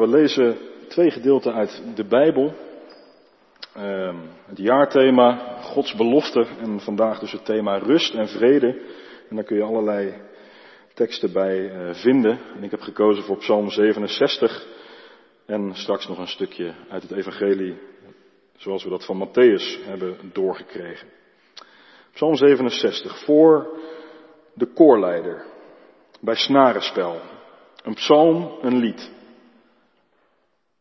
We lezen twee gedeelten uit de Bijbel. Ehm, het jaarthema Gods belofte en vandaag dus het thema rust en vrede. En daar kun je allerlei teksten bij eh, vinden. En ik heb gekozen voor Psalm 67 en straks nog een stukje uit het Evangelie zoals we dat van Matthäus hebben doorgekregen. Psalm 67 voor de koorleider bij snarenspel. Een psalm, een lied.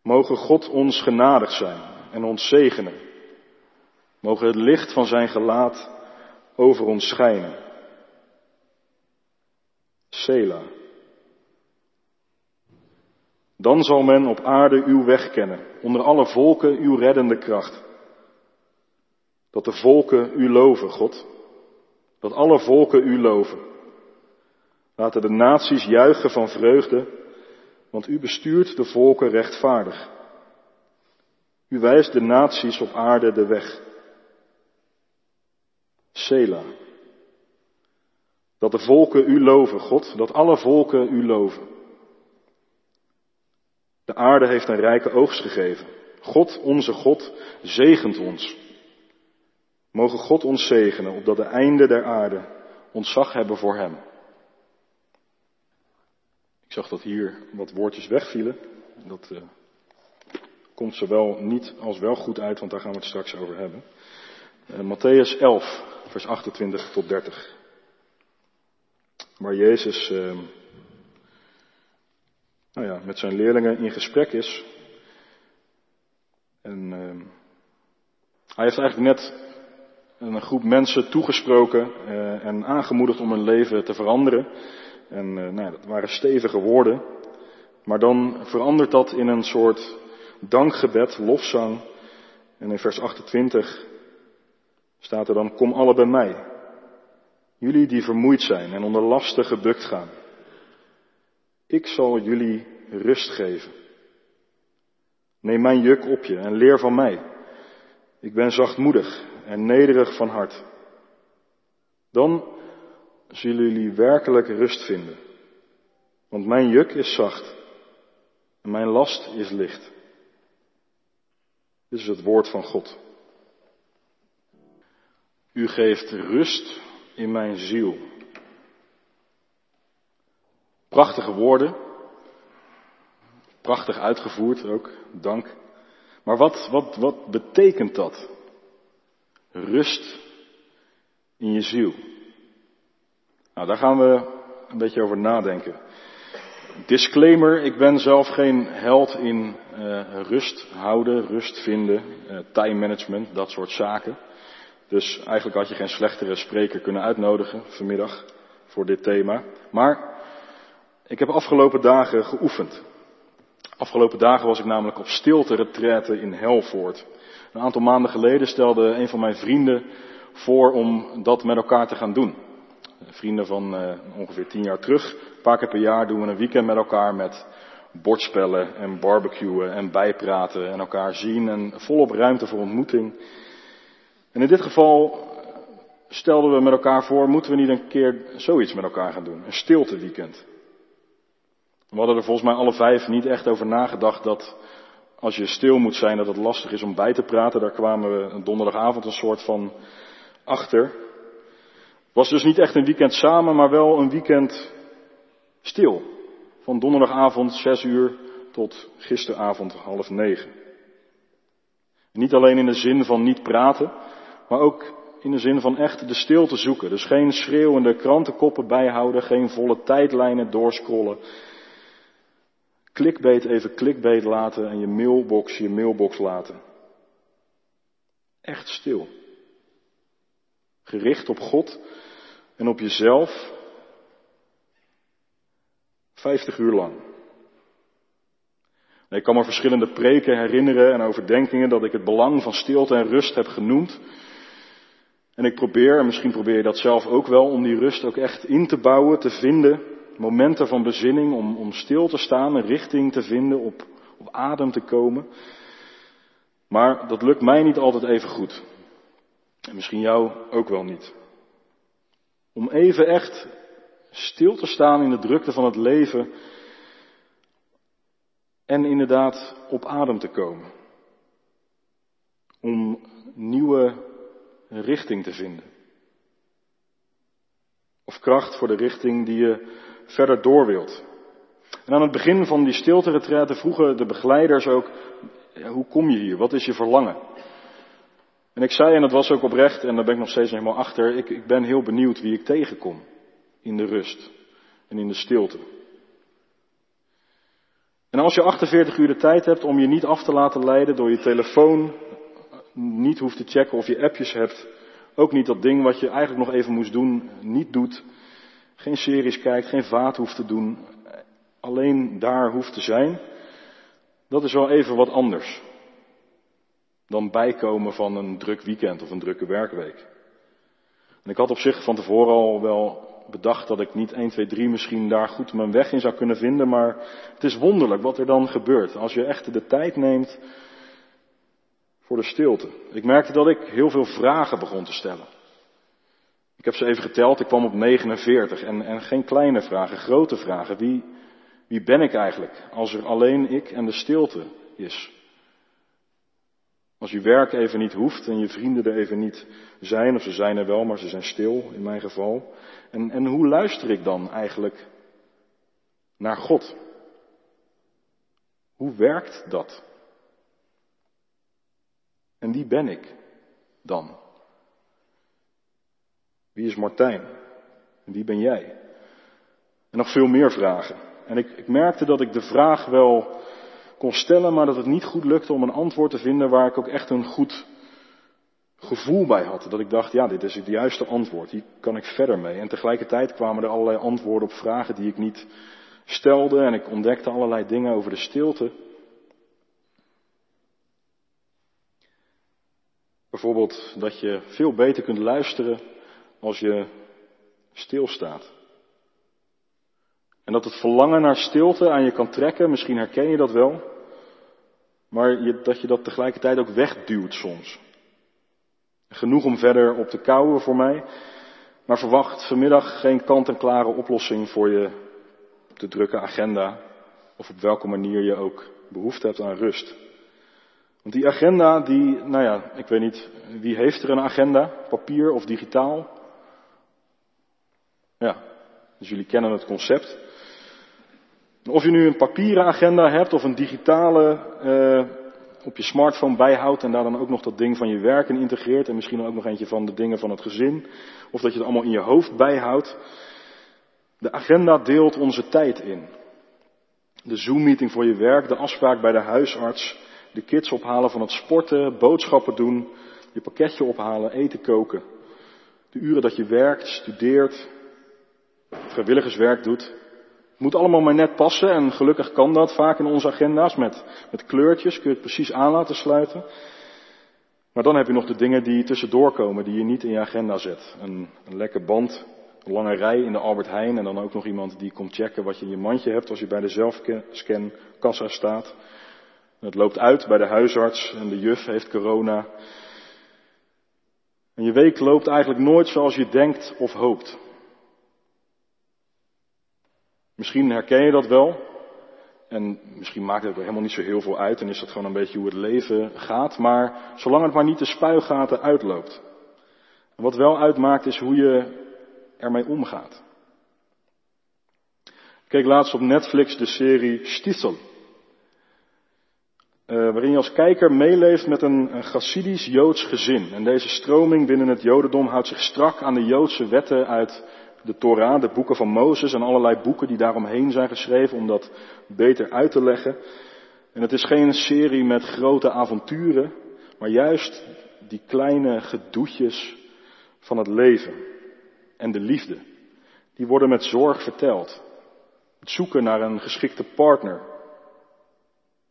Mogen God ons genadig zijn en ons zegenen. Mogen het licht van zijn gelaat over ons schijnen. Sela. Dan zal men op aarde uw weg kennen, onder alle volken uw reddende kracht. Dat de volken u loven, God. Dat alle volken u loven. Laten de naties juichen van vreugde, want u bestuurt de volken rechtvaardig. U wijst de naties op aarde de weg. Sela. Dat de volken u loven, God, dat alle volken u loven. De aarde heeft een rijke oogst gegeven. God, onze God, zegent ons. Mogen God ons zegenen, opdat de einde der aarde ontzag hebben voor Hem. Ik zag dat hier wat woordjes wegvielen. Dat uh, komt zowel niet als wel goed uit, want daar gaan we het straks over hebben. Uh, Matthäus 11, vers 28 tot 30. Waar Jezus uh, nou ja, met zijn leerlingen in gesprek is. En hij heeft eigenlijk net een groep mensen toegesproken en aangemoedigd om hun leven te veranderen. En uh, nou, dat waren stevige woorden. Maar dan verandert dat in een soort dankgebed, lofzang. En in vers 28 staat er dan, kom alle bij mij. Jullie die vermoeid zijn en onder lasten gebukt gaan. Ik zal jullie rust geven. Neem mijn juk op je en leer van mij. Ik ben zachtmoedig en nederig van hart. Dan zullen jullie werkelijk rust vinden. Want mijn juk is zacht en mijn last is licht. Dit is het woord van God. U geeft rust in mijn ziel. Prachtige woorden. Prachtig uitgevoerd ook, dank. Maar wat, wat, wat betekent dat? Rust in je ziel. Nou, daar gaan we een beetje over nadenken. Disclaimer, ik ben zelf geen held in uh, rust houden, rust vinden, uh, time management, dat soort zaken. Dus eigenlijk had je geen slechtere spreker kunnen uitnodigen vanmiddag voor dit thema. Maar ik heb afgelopen dagen geoefend. Afgelopen dagen was ik namelijk op stilte retraite in Helvoort. Een aantal maanden geleden stelde een van mijn vrienden voor om dat met elkaar te gaan doen vrienden van uh, ongeveer tien jaar terug. Een paar keer per jaar doen we een weekend met elkaar met bordspellen en barbecuen en bijpraten en elkaar zien en volop ruimte voor ontmoeting. En in dit geval stelden we met elkaar voor, moeten we niet een keer zoiets met elkaar gaan doen? Een stilte weekend. We hadden er volgens mij alle vijf niet echt over nagedacht dat als je stil moet zijn dat het lastig is om bij te praten. Daar kwamen we een donderdagavond een soort van achter was dus niet echt een weekend samen, maar wel een weekend stil. Van donderdagavond zes uur tot gisteravond half negen. Niet alleen in de zin van niet praten, maar ook in de zin van echt de stilte zoeken. Dus geen schreeuwende krantenkoppen bijhouden, geen volle tijdlijnen doorscrollen. Clickbait even clickbait laten en je mailbox je mailbox laten. Echt stil. Gericht op God en op jezelf 50 uur lang. Ik kan me verschillende preken herinneren en overdenkingen dat ik het belang van stilte en rust heb genoemd. En ik probeer, en misschien probeer je dat zelf ook wel, om die rust ook echt in te bouwen, te vinden. Momenten van bezinning, om, om stil te staan, een richting te vinden, op, op adem te komen. Maar dat lukt mij niet altijd even goed. En misschien jou ook wel niet. Om even echt stil te staan in de drukte van het leven En inderdaad op adem te komen. Om nieuwe richting te vinden. Of kracht voor de richting die je verder door wilt. En aan het begin van die stilte vroegen de begeleiders ook, hoe kom je hier? Wat is je verlangen? En ik zei, en dat was ook oprecht, en daar ben ik nog steeds helemaal achter, ik, ik ben heel benieuwd wie ik tegenkom in de rust en in de stilte. En als je 48 uur de tijd hebt om je niet af te laten leiden door je telefoon, niet hoeft te checken of je appjes hebt, ook niet dat ding wat je eigenlijk nog even moest doen, niet doet, geen series kijkt, geen vaat hoeft te doen, alleen daar hoeft te zijn, dat is wel even wat anders dan bijkomen van een druk weekend of een drukke werkweek. En ik had op zich van tevoren al wel bedacht dat ik niet 1, 2, 3 misschien daar goed mijn weg in zou kunnen vinden, maar het is wonderlijk wat er dan gebeurt als je echt de tijd neemt voor de stilte. Ik merkte dat ik heel veel vragen begon te stellen. Ik heb ze even geteld, ik kwam op 49 en, en geen kleine vragen, grote vragen. Wie, wie ben ik eigenlijk als er alleen ik en de stilte is? Als je werk even niet hoeft en je vrienden er even niet zijn, of ze zijn er wel, maar ze zijn stil in mijn geval. En, en hoe luister ik dan eigenlijk naar God? Hoe werkt dat? En wie ben ik dan? Wie is Martijn? En wie ben jij? En nog veel meer vragen. En ik, ik merkte dat ik de vraag wel kon stellen, maar dat het niet goed lukte om een antwoord te vinden waar ik ook echt een goed gevoel bij had. Dat ik dacht, ja, dit is het juiste antwoord, hier kan ik verder mee. En tegelijkertijd kwamen er allerlei antwoorden op vragen die ik niet stelde en ik ontdekte allerlei dingen over de stilte. Bijvoorbeeld dat je veel beter kunt luisteren als je stilstaat. En dat het verlangen naar stilte aan je kan trekken, misschien herken je dat wel, maar je, dat je dat tegelijkertijd ook wegduwt soms. Genoeg om verder op te kouwen voor mij, maar verwacht vanmiddag geen kant-en-klare oplossing voor je te drukke agenda of op welke manier je ook behoefte hebt aan rust. Want die agenda, die, nou ja, ik weet niet, wie heeft er een agenda? Papier of digitaal? Ja, dus jullie kennen het concept. Of je nu een papieren agenda hebt of een digitale uh, op je smartphone bijhoudt en daar dan ook nog dat ding van je werk in integreert en misschien ook nog eentje van de dingen van het gezin. Of dat je het allemaal in je hoofd bijhoudt. De agenda deelt onze tijd in. De Zoom-meeting voor je werk, de afspraak bij de huisarts, de kids ophalen van het sporten, boodschappen doen, je pakketje ophalen, eten koken. De uren dat je werkt, studeert, vrijwilligerswerk doet. Moet allemaal maar net passen en gelukkig kan dat vaak in onze agenda's met, met kleurtjes, kun je het precies aan laten sluiten. Maar dan heb je nog de dingen die tussendoor komen, die je niet in je agenda zet. Een, een lekker band, een lange rij in de Albert Heijn en dan ook nog iemand die komt checken wat je in je mandje hebt als je bij de zelfscan kassa staat. Het loopt uit bij de huisarts en de juf heeft corona. En je week loopt eigenlijk nooit zoals je denkt of hoopt. Misschien herken je dat wel. En misschien maakt het er helemaal niet zo heel veel uit en is dat gewoon een beetje hoe het leven gaat. Maar zolang het maar niet de spuigaten uitloopt. En wat wel uitmaakt is hoe je ermee omgaat. Ik keek laatst op Netflix de serie Stissel. Uh, waarin je als kijker meeleeft met een, een Chassidisch-Joods gezin. En deze stroming binnen het Jodendom houdt zich strak aan de Joodse wetten uit de Torah, de boeken van Mozes en allerlei boeken die daaromheen zijn geschreven om dat beter uit te leggen. En het is geen serie met grote avonturen, maar juist die kleine gedoetjes van het leven en de liefde. Die worden met zorg verteld. Het zoeken naar een geschikte partner.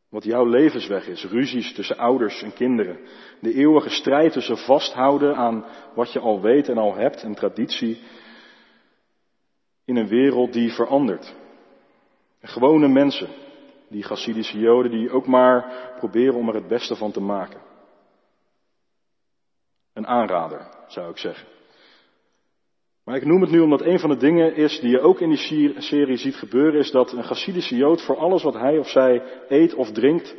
Wat jouw levensweg is. Ruzies tussen ouders en kinderen. De eeuwige strijd tussen vasthouden aan wat je al weet en al hebt en traditie in een wereld die verandert. gewone mensen, die Gassidische Joden, die ook maar proberen om er het beste van te maken. Een aanrader, zou ik zeggen. Maar ik noem het nu omdat een van de dingen is die je ook in die serie ziet gebeuren, is dat een Chassidische Jood voor alles wat hij of zij eet of drinkt,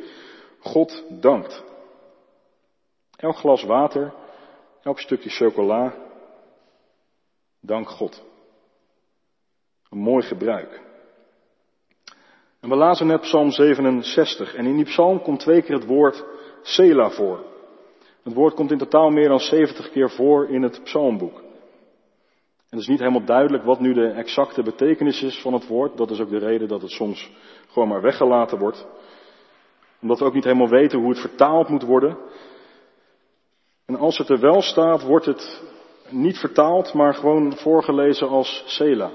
God dankt. Elk glas water, elk stukje chocola, dank God. Mooi gebruik. En we lazen net Psalm 67 en in die psalm komt twee keer het woord Sela voor. Het woord komt in totaal meer dan 70 keer voor in het psalmboek. En het is niet helemaal duidelijk wat nu de exacte betekenis is van het woord. Dat is ook de reden dat het soms gewoon maar weggelaten wordt. Omdat we ook niet helemaal weten hoe het vertaald moet worden. En als het er wel staat, wordt het niet vertaald, maar gewoon voorgelezen als Sela.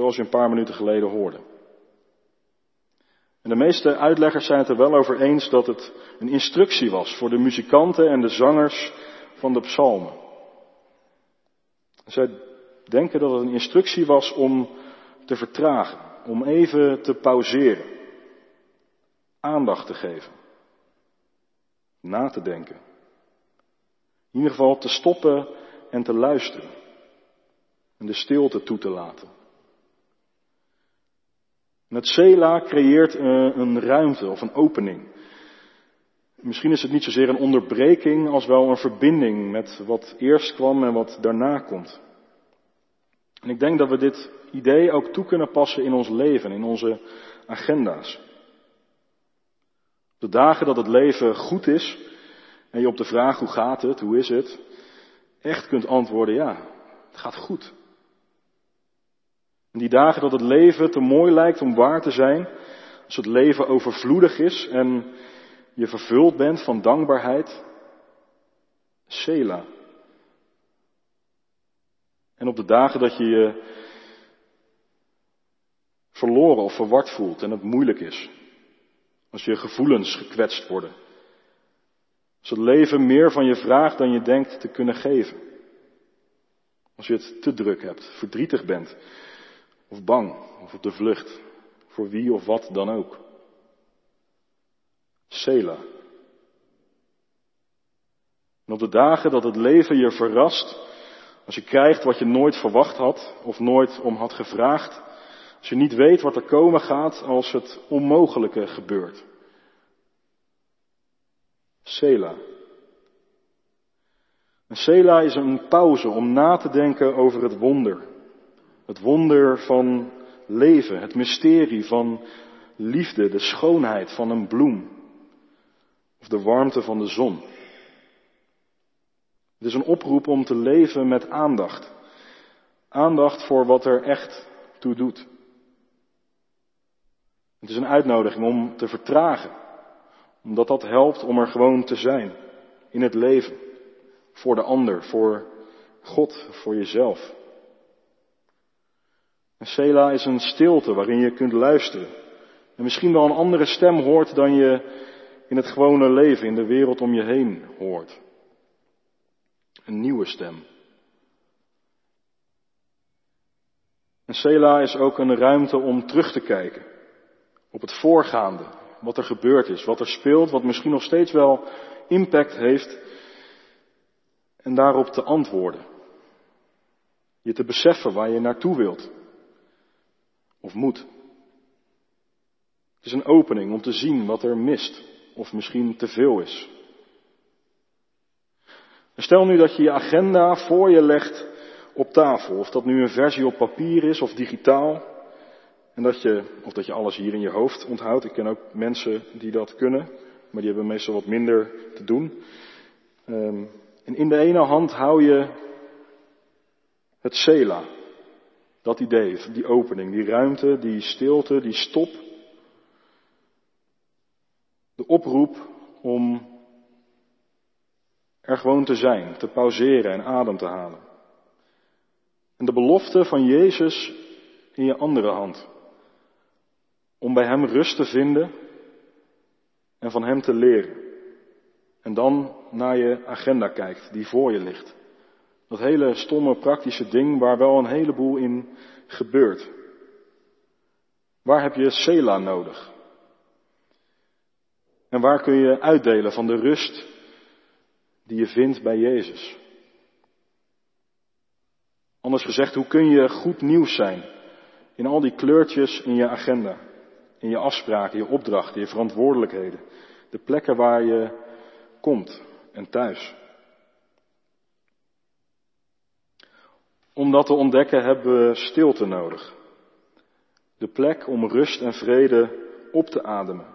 Zoals je een paar minuten geleden hoorde. En de meeste uitleggers zijn het er wel over eens dat het een instructie was voor de muzikanten en de zangers van de psalmen. Zij denken dat het een instructie was om te vertragen, om even te pauzeren, aandacht te geven, na te denken. In ieder geval te stoppen en te luisteren en de stilte toe te laten. Het Sela creëert een ruimte of een opening. Misschien is het niet zozeer een onderbreking als wel een verbinding met wat eerst kwam en wat daarna komt. En ik denk dat we dit idee ook toe kunnen passen in ons leven, in onze agenda's. De dagen dat het leven goed is en je op de vraag hoe gaat het, hoe is het, echt kunt antwoorden ja, het gaat goed. En die dagen dat het leven te mooi lijkt om waar te zijn, als het leven overvloedig is en je vervuld bent van dankbaarheid, Sela. En op de dagen dat je je verloren of verward voelt en het moeilijk is. Als je gevoelens gekwetst worden. Als het leven meer van je vraagt dan je denkt te kunnen geven. Als je het te druk hebt, verdrietig bent, of bang, of op de vlucht, voor wie of wat dan ook. Sela. En op de dagen dat het leven je verrast, als je krijgt wat je nooit verwacht had of nooit om had gevraagd, als je niet weet wat er komen gaat als het onmogelijke gebeurt. Sela. En Sela is een pauze om na te denken over het wonder. Het wonder van leven, het mysterie van liefde, de schoonheid van een bloem of de warmte van de zon. Het is een oproep om te leven met aandacht. Aandacht voor wat er echt toe doet. Het is een uitnodiging om te vertragen. Omdat dat helpt om er gewoon te zijn. In het leven. Voor de ander, voor God, voor jezelf. En Sela is een stilte waarin je kunt luisteren. En misschien wel een andere stem hoort dan je in het gewone leven, in de wereld om je heen hoort. Een nieuwe stem. En Sela is ook een ruimte om terug te kijken op het voorgaande, wat er gebeurd is, wat er speelt, wat misschien nog steeds wel impact heeft en daarop te antwoorden. Je te beseffen waar je naartoe wilt of moet. Het is een opening om te zien wat er mist of misschien te veel is. Stel nu dat je je agenda voor je legt op tafel, of dat nu een versie op papier is of digitaal, en dat je, of dat je alles hier in je hoofd onthoudt. Ik ken ook mensen die dat kunnen, maar die hebben meestal wat minder te doen. Ehm, en in de ene hand hou je het Sela. Dat idee, die opening, die ruimte, die stilte, die stop. De oproep om er gewoon te zijn, te pauzeren en adem te halen. En de belofte van Jezus in je andere hand. Om bij Hem rust te vinden en van Hem te leren. En dan naar je agenda kijkt die voor je ligt. Dat hele stomme praktische ding waar wel een heleboel in gebeurt. Waar heb je Sela nodig? En waar kun je uitdelen van de rust die je vindt bij Jezus. Anders gezegd, hoe kun je goed nieuws zijn in al die kleurtjes in je agenda, in je afspraken, je opdrachten, je verantwoordelijkheden, de plekken waar je komt en thuis? Om dat te ontdekken hebben we stilte nodig. De plek om rust en vrede op te ademen.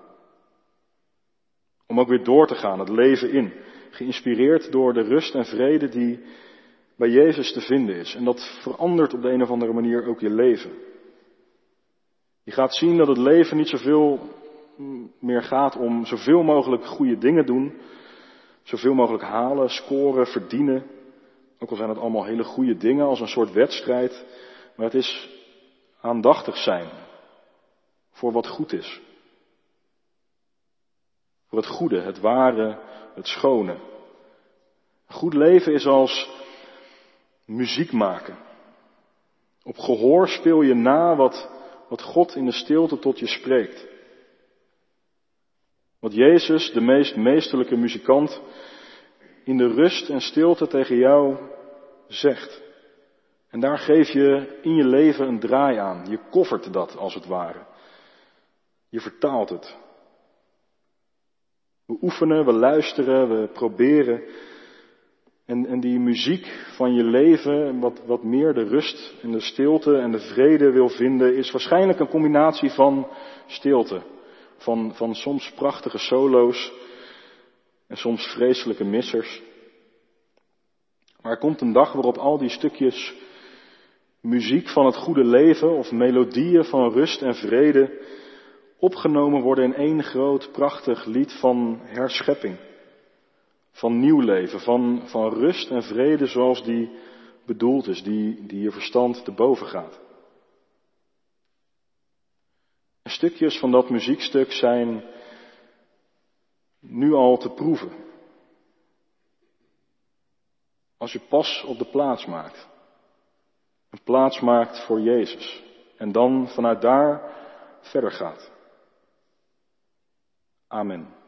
Om ook weer door te gaan, het leven in. Geïnspireerd door de rust en vrede die bij Jezus te vinden is. En dat verandert op de een of andere manier ook je leven. Je gaat zien dat het leven niet zoveel meer gaat om zoveel mogelijk goede dingen doen. Zoveel mogelijk halen, scoren, verdienen. Ook al zijn het allemaal hele goede dingen als een soort wedstrijd. Maar het is aandachtig zijn voor wat goed is. Voor het goede, het ware, het schone. Goed leven is als muziek maken. Op gehoor speel je na wat, wat God in de stilte tot je spreekt. Wat Jezus, de meest meesterlijke muzikant, in de rust en stilte tegen jou zegt. En daar geef je in je leven een draai aan. Je koffert dat als het ware. Je vertaalt het. We oefenen, we luisteren, we proberen. En, en die muziek van je leven, wat, wat meer de rust en de stilte en de vrede wil vinden, is waarschijnlijk een combinatie van stilte. Van, van soms prachtige solo's en soms vreselijke missers. Maar er komt een dag waarop al die stukjes muziek van het goede leven of melodieën van rust en vrede opgenomen worden in één groot prachtig lied van herschepping. Van nieuw leven, van, van rust en vrede zoals die bedoeld is, die, die je verstand te boven gaat. Stukjes van dat muziekstuk zijn nu al te proeven. Als je pas op de plaats maakt. Een plaats maakt voor Jezus. En dan vanuit daar verder gaat. Amen.